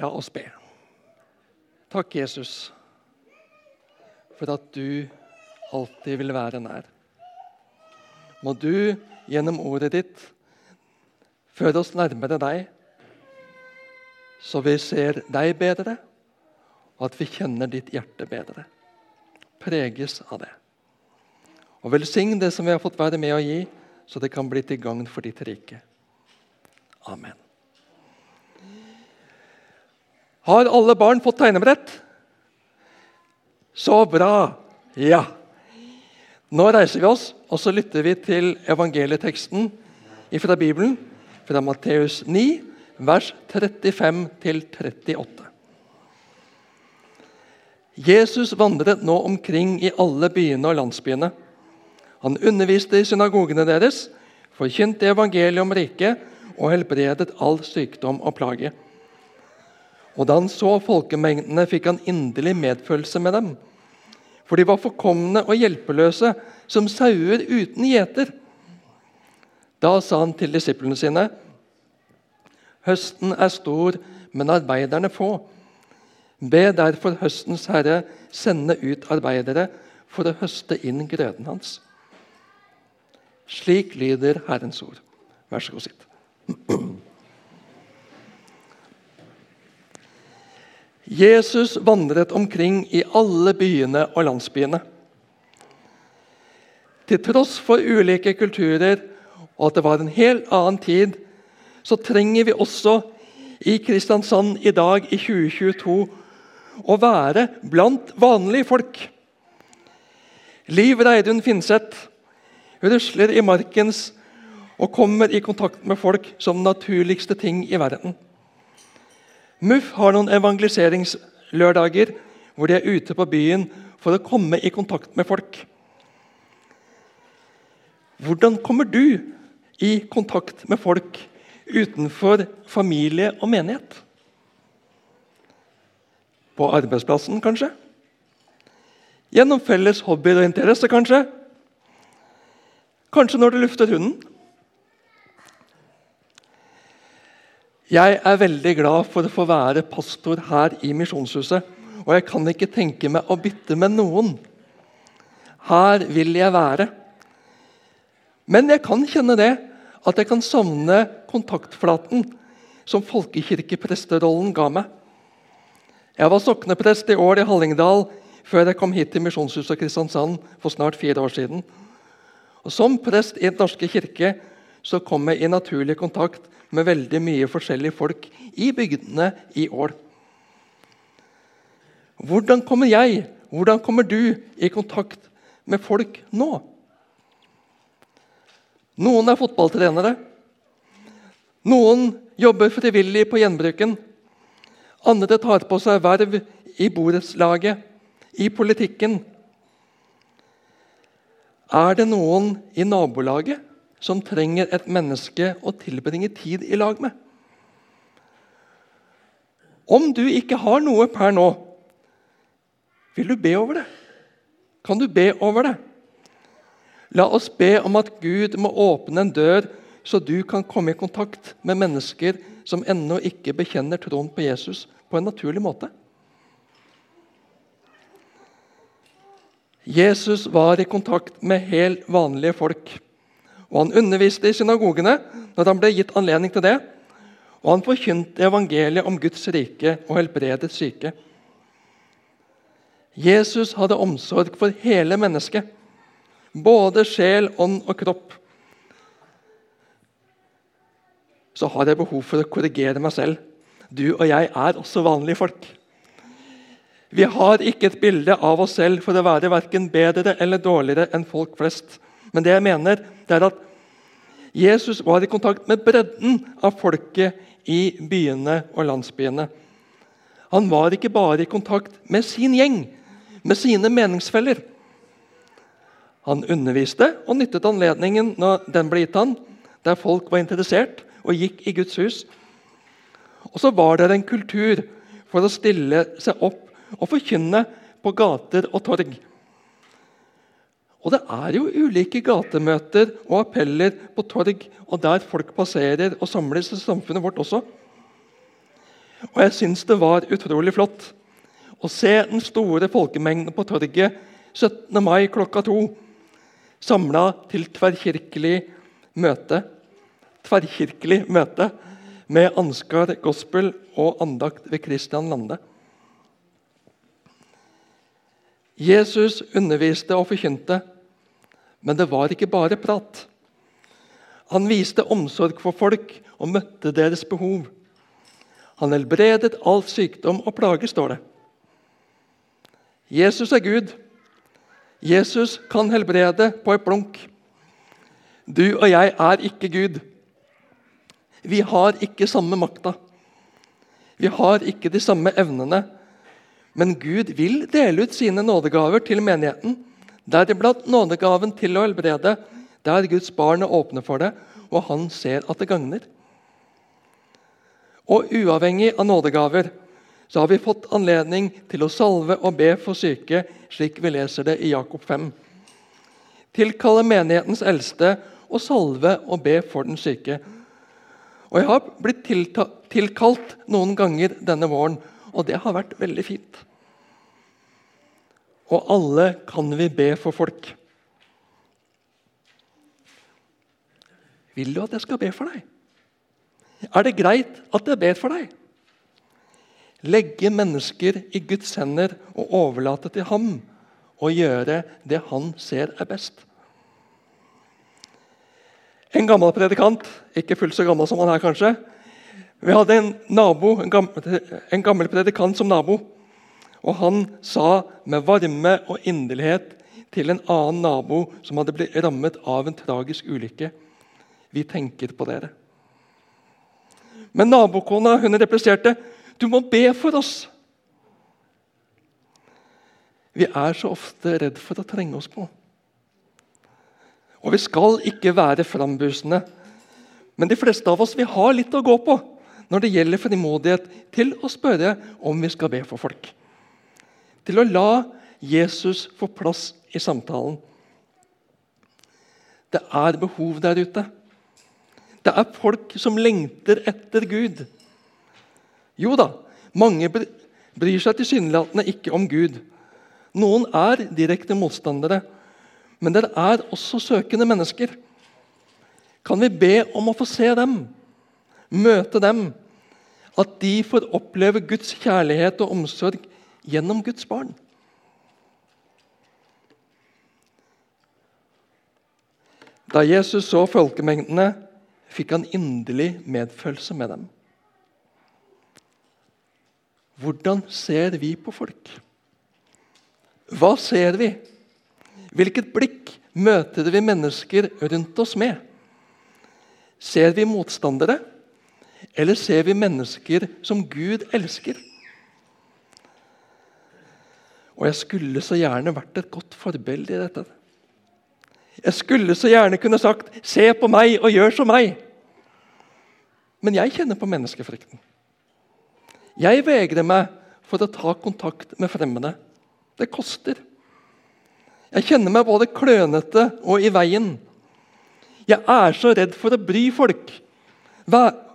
La oss be. Takk, Jesus, for at du alltid vil være nær. Må du gjennom ordet ditt føre oss nærmere deg, så vi ser deg bedre, og at vi kjenner ditt hjerte bedre. Preges av det. Og velsign det som vi har fått være med å gi, så det kan bli til gagn for ditt rike. Amen. Har alle barn fått tegnebrett? Så bra! Ja. Nå reiser vi oss, og så lytter vi til evangelieteksten fra Bibelen, fra Matteus 9, vers 35-38. Jesus vandret nå omkring i alle byene og landsbyene. Han underviste i synagogene deres, forkynte evangeliet om riket og helbredet all sykdom og plage. Og da han så folkemengdene, fikk han inderlig medfølelse med dem. For de var forkomne og hjelpeløse, som sauer uten gjeter. Da sa han til disiplene sine.: Høsten er stor, men arbeiderne få. Be derfor høstens herre sende ut arbeidere for å høste inn grøden hans. Slik lyder Herrens ord. Vær så god, sitt. Jesus vandret omkring i alle byene og landsbyene. Til tross for ulike kulturer og at det var en helt annen tid, så trenger vi også i Kristiansand i dag i 2022 å være blant vanlige folk. Liv Reidun Finseth rusler i markens og kommer i kontakt med folk som naturligste ting i verden. MUF har noen evangeliseringslørdager hvor de er ute på byen for å komme i kontakt med folk. Hvordan kommer du i kontakt med folk utenfor familie og menighet? På arbeidsplassen, kanskje? Gjennom felles hobbyer og interesser, kanskje? Kanskje når du lufter hunden? Jeg er veldig glad for å få være pastor her i Misjonshuset. Og jeg kan ikke tenke meg å bytte med noen. Her vil jeg være. Men jeg kan kjenne det at jeg kan savne kontaktflaten som folkekirkepresterollen ga meg. Jeg var sokneprest i år i Hallingdal før jeg kom hit til Misjonshuset Kristiansand for snart fire år siden. Og Som prest i Den norske kirke så kom jeg i naturlig kontakt med veldig mye forskjellige folk i bygdene i Ål. Hvordan kommer jeg, hvordan kommer du i kontakt med folk nå? Noen er fotballtrenere. Noen jobber frivillig på gjenbruken. Andre tar på seg verv i borettslaget, i politikken. Er det noen i nabolaget som trenger et menneske å tilbringe tid i lag med. Om du ikke har noe per nå, vil du be over det? Kan du be over det? La oss be om at Gud må åpne en dør, så du kan komme i kontakt med mennesker som ennå ikke bekjenner troen på Jesus på en naturlig måte. Jesus var i kontakt med helt vanlige folk. Og Han underviste i synagogene når han ble gitt anledning til det. Og han forkynte evangeliet om Guds rike og helbredet syke. Jesus hadde omsorg for hele mennesket, både sjel, ånd og kropp. Så har jeg behov for å korrigere meg selv. Du og jeg er også vanlige folk. Vi har ikke et bilde av oss selv for å være verken bedre eller dårligere enn folk flest. Men det jeg mener, det er at Jesus var i kontakt med bredden av folket i byene og landsbyene. Han var ikke bare i kontakt med sin gjeng, med sine meningsfeller. Han underviste og nyttet anledningen når den ble gitt han, der folk var interessert og gikk i Guds hus. Og så var det en kultur for å stille seg opp og forkynne på gater og torg. Og det er jo ulike gatemøter og appeller på torg og der folk passerer og samles i samfunnet vårt også. Og jeg syns det var utrolig flott å se den store folkemengden på torget 17. mai klokka to samla til tverrkirkelig møte. Tverrkirkelig møte med Ansgar Gospel og andakt ved Christian Lande. Jesus underviste og forkynte, men det var ikke bare prat. Han viste omsorg for folk og møtte deres behov. Han helbredet all sykdom og plage, står det. Jesus er Gud. Jesus kan helbrede på et blunk. Du og jeg er ikke Gud. Vi har ikke samme makta. Vi har ikke de samme evnene. Men Gud vil dele ut sine nådegaver til menigheten. Deriblant nådegaven til å helbrede, der Guds barn er åpne for det, og han ser at det gagner. Og uavhengig av nådegaver så har vi fått anledning til å salve og be for syke, slik vi leser det i Jakob 5. Tilkalle menighetens eldste og salve og be for den syke. Og Jeg har blitt tilkalt noen ganger denne våren og det har vært veldig fint. Og alle kan vi be for folk. Vil du at jeg skal be for deg? Er det greit at jeg ber for deg? Legge mennesker i Guds hender og overlate til ham å gjøre det han ser er best. En gammel predikant, ikke fullt så gammel som han er kanskje, vi hadde en, nabo, en, gammel, en gammel predikant som nabo. Og Han sa med varme og inderlighet til en annen nabo som hadde blitt rammet av en tragisk ulykke Vi tenker på dere. Men nabokona hun repliserte du må be for oss. Vi er så ofte redd for å trenge oss på. Og vi skal ikke være frambusende. Men de fleste av oss vi har litt å gå på når det gjelder frimodighet til å spørre om vi skal be for folk. Til å la Jesus få plass i samtalen. Det er behov der ute. Det er folk som lengter etter Gud. Jo da, mange bryr seg tilsynelatende ikke om Gud. Noen er direkte motstandere, men det er også søkende mennesker. Kan vi be om å få se dem? møte dem. At de får oppleve Guds kjærlighet og omsorg gjennom Guds barn. Da Jesus så folkemengdene, fikk han inderlig medfølelse med dem. Hvordan ser vi på folk? Hva ser vi? Hvilket blikk møter vi mennesker rundt oss med? Ser vi motstandere? Eller ser vi mennesker som Gud elsker? Og jeg skulle så gjerne vært et godt forbilde i dette. Jeg skulle så gjerne kunne sagt 'se på meg og gjør som meg'. Men jeg kjenner på menneskefrykten. Jeg vegrer meg for å ta kontakt med fremmede. Det koster. Jeg kjenner meg både klønete og i veien. Jeg er så redd for å bry folk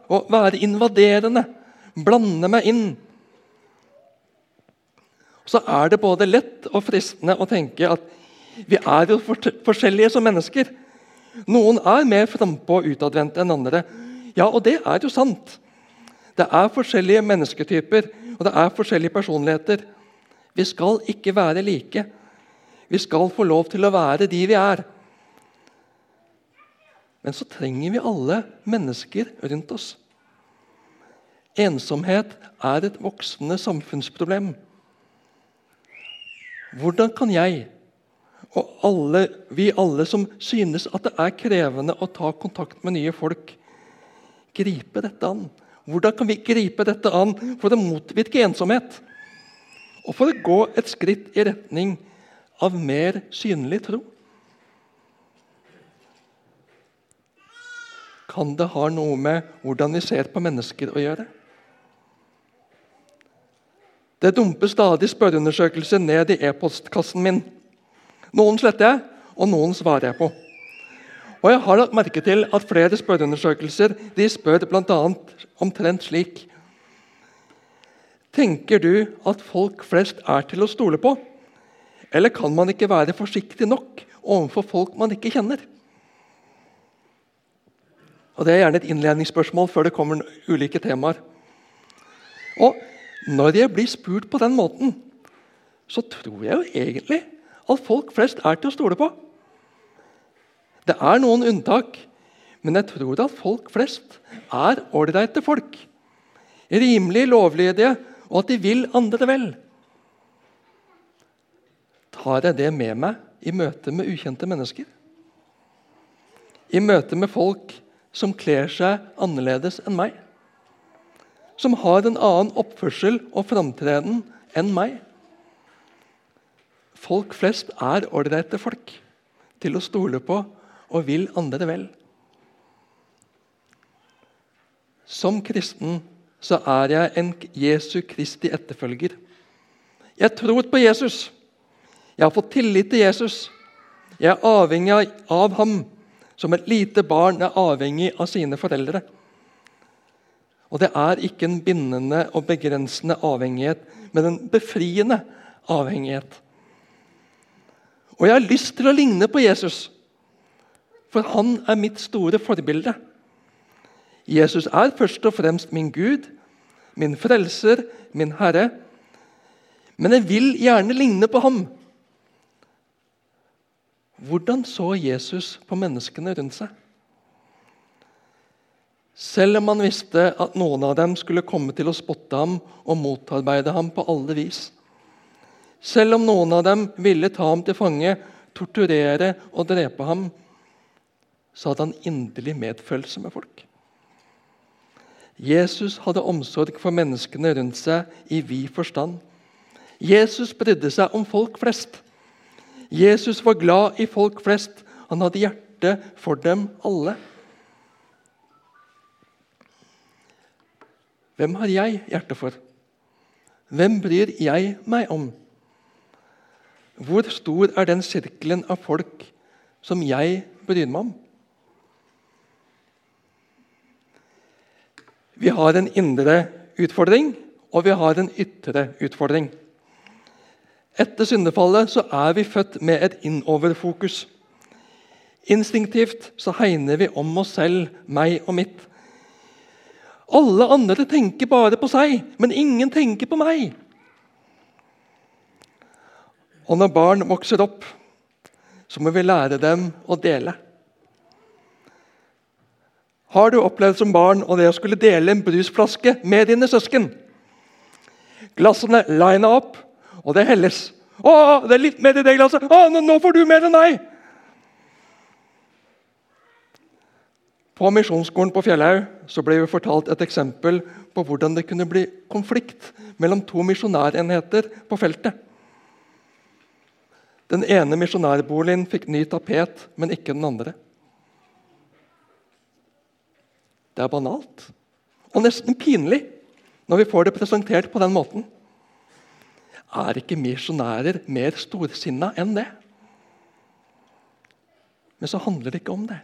å være invaderende, blande meg inn. Så er det både lett og fristende å tenke at vi er jo forskjellige som mennesker. Noen er mer frampå og utadvendte enn andre. Ja, og det er jo sant. Det er forskjellige mennesketyper, og det er forskjellige personligheter. Vi skal ikke være like. Vi skal få lov til å være de vi er. Men så trenger vi alle mennesker rundt oss. Ensomhet er et voksende samfunnsproblem. Hvordan kan jeg og alle, vi alle som synes at det er krevende å ta kontakt med nye folk, gripe dette an? Hvordan kan vi gripe dette an for å motvirke ensomhet? Og for å gå et skritt i retning av mer synlig tro? Kan det ha noe med hvordan vi ser på mennesker å gjøre? Det dumper stadig spørreundersøkelser ned i e-postkassen min. Noen sletter jeg, og noen svarer jeg på. Og jeg har lagt merke til at flere spørreundersøkelser de spør bl.a. omtrent slik Tenker du at folk flest er til å stole på? Eller kan man ikke være forsiktig nok overfor folk man ikke kjenner? Og Det er gjerne et innledningsspørsmål før det kommer ulike temaer. Og Når jeg blir spurt på den måten, så tror jeg jo egentlig at folk flest er til å stole på. Det er noen unntak, men jeg tror at folk flest er ålreite folk. Rimelig lovlydige, og at de vil andre vel. Tar jeg det med meg i møte med ukjente mennesker? I møte med folk som kler seg annerledes enn meg? Som har en annen oppførsel og framtreden enn meg? Folk flest er ålreite folk til å stole på og vil andre vel. Som kristen så er jeg en Jesu Kristi etterfølger. Jeg tror på Jesus. Jeg har fått tillit til Jesus. Jeg er avhengig av ham som et lite barn er avhengig av sine foreldre. Og det er ikke en bindende og begrensende avhengighet, men en befriende avhengighet. Og jeg har lyst til å ligne på Jesus, for han er mitt store forbilde. Jesus er først og fremst min Gud, min frelser, min Herre. Men jeg vil gjerne ligne på ham. Hvordan så Jesus på menneskene rundt seg? Selv om han visste at noen av dem skulle komme til å spotte ham og motarbeide ham på alle vis. Selv om noen av dem ville ta ham til fange, torturere og drepe ham, så hadde han inderlig medfølelse med folk. Jesus hadde omsorg for menneskene rundt seg i vid forstand. Jesus brydde seg om folk flest. Jesus var glad i folk flest. Han hadde hjerte for dem alle. Hvem har jeg hjerte for? Hvem bryr jeg meg om? Hvor stor er den sirkelen av folk som jeg bryr meg om? Vi har en indre utfordring, og vi har en ytre utfordring. Etter syndefallet så er vi født med et innoverfokus. Instinktivt så hegner vi om oss selv, meg og mitt. Alle andre tenker bare på seg, men ingen tenker på meg. Og når barn vokser opp, så må vi lære dem å dele. Har du opplevd som barn og det å skulle dele en brusflaske med dine søsken? Glassene lina opp, og det helles. 'Å, det er litt mer i det glasset.' 'Å, nå får du mer enn meg.' På Misjonsskolen på Fjellhaug ble vi fortalt et eksempel på hvordan det kunne bli konflikt mellom to misjonærenheter på feltet. Den ene misjonærboligen fikk ny tapet, men ikke den andre. Det er banalt og nesten pinlig når vi får det presentert på den måten. Er ikke misjonærer mer storsinna enn det? Men så handler det ikke om det.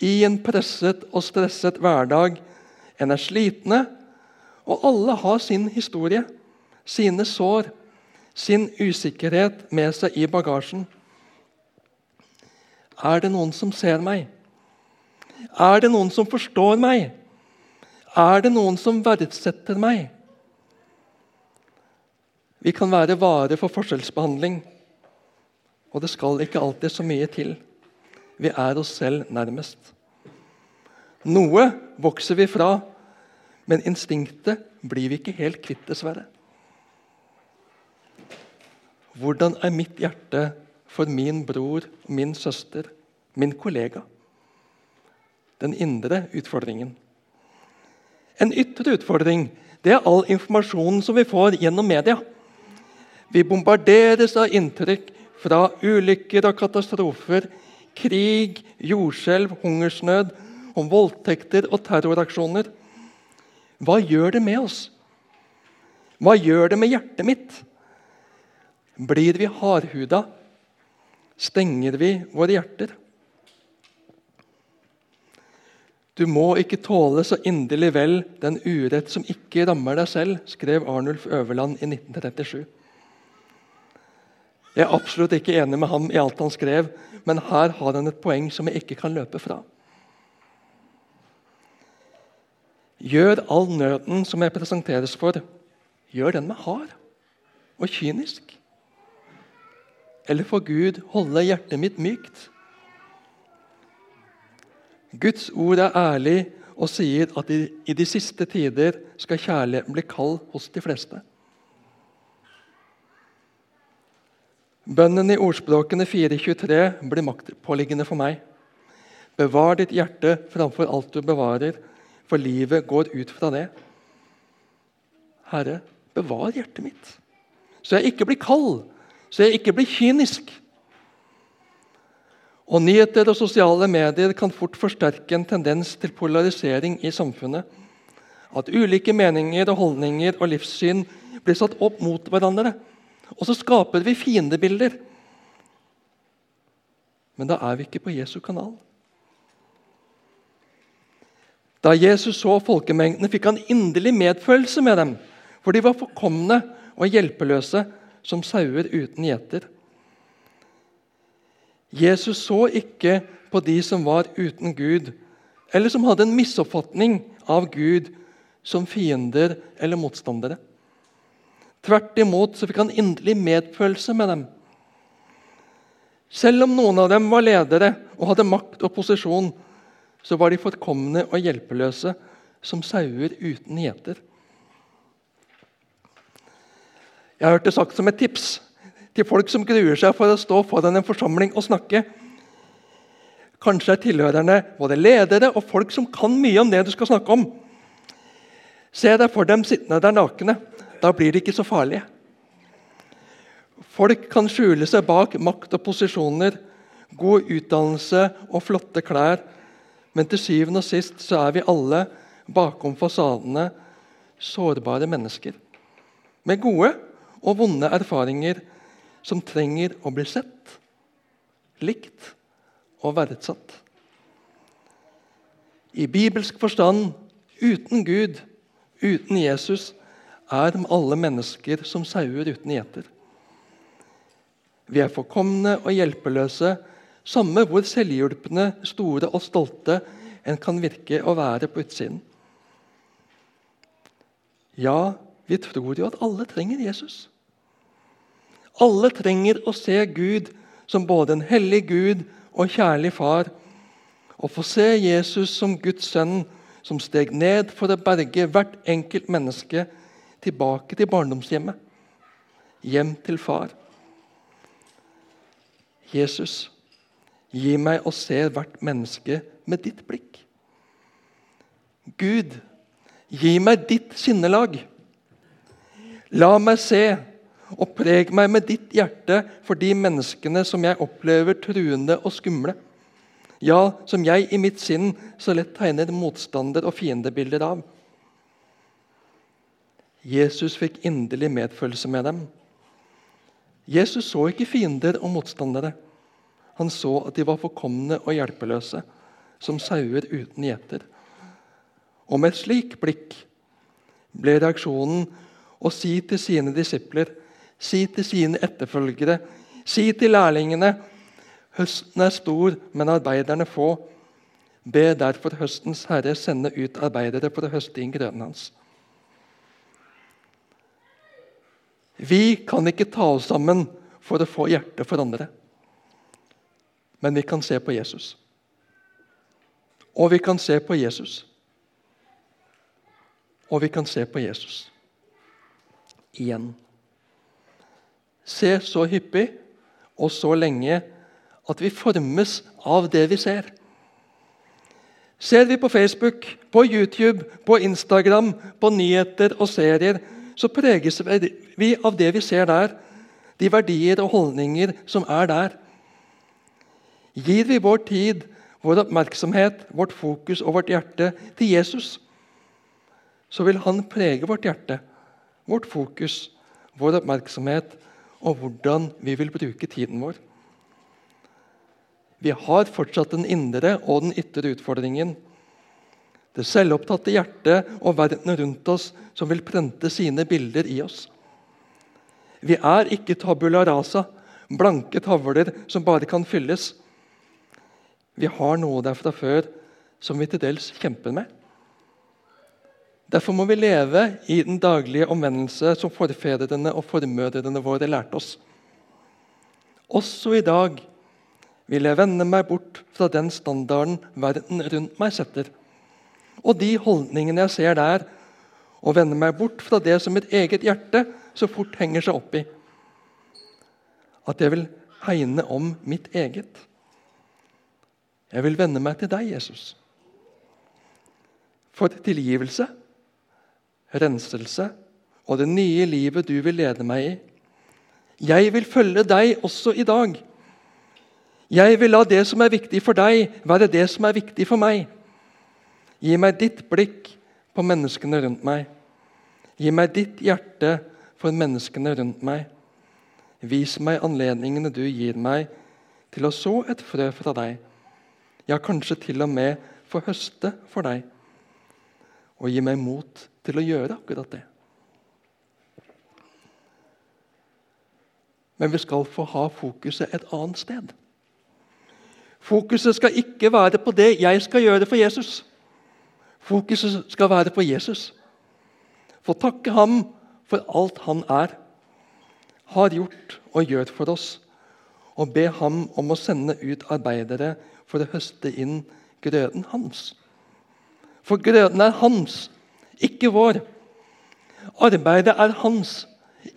I en presset og stresset hverdag en er slitne, og alle har sin historie, sine sår, sin usikkerhet med seg i bagasjen. Er det noen som ser meg? Er det noen som forstår meg? Er det noen som verdsetter meg? Vi kan være vare for forskjellsbehandling, og det skal ikke alltid så mye til. Vi er oss selv nærmest. Noe vokser vi fra, men instinktet blir vi ikke helt kvitt, dessverre. Hvordan er mitt hjerte for min bror, min søster, min kollega? Den indre utfordringen. En ytre utfordring det er all informasjonen som vi får gjennom media. Vi bombarderes av inntrykk fra ulykker og katastrofer, krig, jordskjelv, hungersnød, om voldtekter og terroraksjoner. Hva gjør det med oss? Hva gjør det med hjertet mitt? Blir vi hardhuda? Stenger vi våre hjerter? Du må ikke tåle så inderlig vel den urett som ikke rammer deg selv, skrev Arnulf Øverland i 1937. Jeg er absolutt ikke enig med ham i alt han skrev, men her har han et poeng som jeg ikke kan løpe fra. Gjør all nøden som jeg presenteres for, gjør den med hard og kynisk. Eller får Gud holde hjertet mitt mykt? Guds ord er ærlig og sier at i de siste tider skal kjærligheten bli kald hos de fleste. Bønnen i ordspråkene 4.23 blir maktpåliggende for meg. Bevar ditt hjerte framfor alt du bevarer, for livet går ut fra det. Herre, bevar hjertet mitt, så jeg ikke blir kald, så jeg ikke blir kynisk. Og Nyheter og sosiale medier kan fort forsterke en tendens til polarisering i samfunnet. At ulike meninger og holdninger og livssyn blir satt opp mot hverandre. Og så skaper vi fiendebilder. Men da er vi ikke på Jesu kanal. Da Jesus så folkemengdene, fikk han inderlig medfølelse med dem, for de var forkomne og hjelpeløse som sauer uten gjeter. Jesus så ikke på de som var uten Gud, eller som hadde en misoppfatning av Gud, som fiender eller motstandere. Tvert imot så fikk han inderlig medfølelse med dem. Selv om noen av dem var ledere og hadde makt og posisjon, så var de forkomne og hjelpeløse som sauer uten gjeter. Jeg har hørt det sagt som et tips til folk som gruer seg for å stå foran en forsamling og snakke. Kanskje er tilhørerne både ledere og folk som kan mye om det du skal snakke om. Se deg for dem sittende der nakne. Da blir de ikke så farlige. Folk kan skjule seg bak makt og posisjoner, god utdannelse og flotte klær. Men til syvende og sist så er vi alle bakom fasadene sårbare mennesker. Med gode og vonde erfaringer som trenger å bli sett, likt og verdsatt. I bibelsk forstand, uten Gud, uten Jesus, er med alle mennesker som sauer uten gjeter. Vi er forkomne og hjelpeløse, samme hvor selvhjulpne, store og stolte en kan virke å være på utsiden. Ja, vi tror jo at alle trenger Jesus. Alle trenger å se Gud som både en hellig Gud og kjærlig far. Å få se Jesus som Guds sønn, som steg ned for å berge hvert enkelt menneske tilbake til barndomshjemmet, hjem til far. Jesus, gi meg å se hvert menneske med ditt blikk. Gud, gi meg ditt sinnelag. La meg se og preg meg med ditt hjerte for de menneskene som jeg opplever truende og skumle. Ja, som jeg i mitt sinn så lett tegner motstander- og fiendebilder av. Jesus fikk inderlig medfølelse med dem. Jesus så ikke fiender og motstandere. Han så at de var forkomne og hjelpeløse, som sauer uten gjeter. Og med et slik blikk ble reaksjonen å si til sine disipler Si til sine etterfølgere, si til lærlingene Høsten er stor, men arbeiderne få. Be derfor høstens herre sende ut arbeidere for å høste inn grøden hans. Vi kan ikke ta oss sammen for å få hjertet for andre. Men vi kan se på Jesus. Og vi kan se på Jesus. Og vi kan se på Jesus igjen Se så hyppig og så lenge at vi formes av det vi ser. Ser vi på Facebook, på YouTube, på Instagram, på nyheter og serier, så preges vi av det vi ser der, de verdier og holdninger som er der. Gir vi vår tid, vår oppmerksomhet, vårt fokus og vårt hjerte til Jesus, så vil han prege vårt hjerte, vårt fokus, vår oppmerksomhet og hvordan vi vil bruke tiden vår. Vi har fortsatt den indre og den ytre utfordringen. Det selvopptatte hjertet og verden rundt oss som vil prente sine bilder i oss. Vi er ikke tabula rasa, blanke tavler som bare kan fylles. Vi har noe der fra før som vi til dels kjemper med. Derfor må vi leve i den daglige omvendelse som forfedrene og formødrene våre lærte oss. Også i dag vil jeg vende meg bort fra den standarden verden rundt meg setter, og de holdningene jeg ser der, og vende meg bort fra det som mitt eget hjerte så fort henger seg opp i. At jeg vil hegne om mitt eget. Jeg vil vende meg til deg, Jesus. For tilgivelse, renselse og det nye livet du vil lede meg i. Jeg vil følge deg også i dag. Jeg vil la det som er viktig for deg, være det som er viktig for meg. Gi meg ditt blikk på menneskene rundt meg. Gi meg ditt hjerte for menneskene rundt meg. Vis meg anledningene du gir meg til å så et frø fra deg. Ja, kanskje til og med få høste for deg. Og gi meg mot til å gjøre akkurat det. Men vi skal få ha fokuset et annet sted. Fokuset skal ikke være på det jeg skal gjøre for Jesus. Fokuset skal være på Jesus. Få takke ham for alt han er, har gjort og gjør for oss. Og be ham om å sende ut arbeidere for å høste inn grøden hans. For grøden er hans, ikke vår. Arbeidet er hans,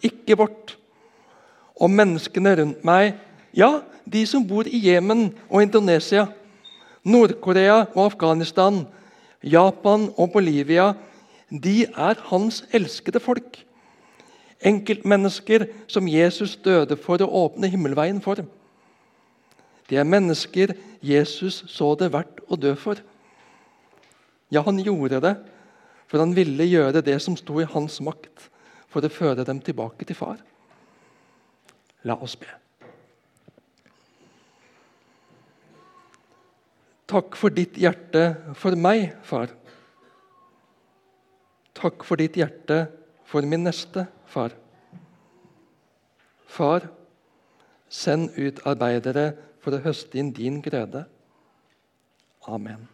ikke vårt. Og menneskene rundt meg, ja, de som bor i Jemen og Indonesia, Nord-Korea og Afghanistan, Japan og Bolivia, de er hans elskede folk. Enkeltmennesker som Jesus døde for å åpne himmelveien for. De er mennesker Jesus så det verdt å dø for. Ja, han gjorde det, for han ville gjøre det som sto i hans makt for å føre dem tilbake til far. La oss be. Takk for ditt hjerte for meg, far. Takk for ditt hjerte for min neste, far. Far, send ut arbeidere for å høste inn din grøde. Amen.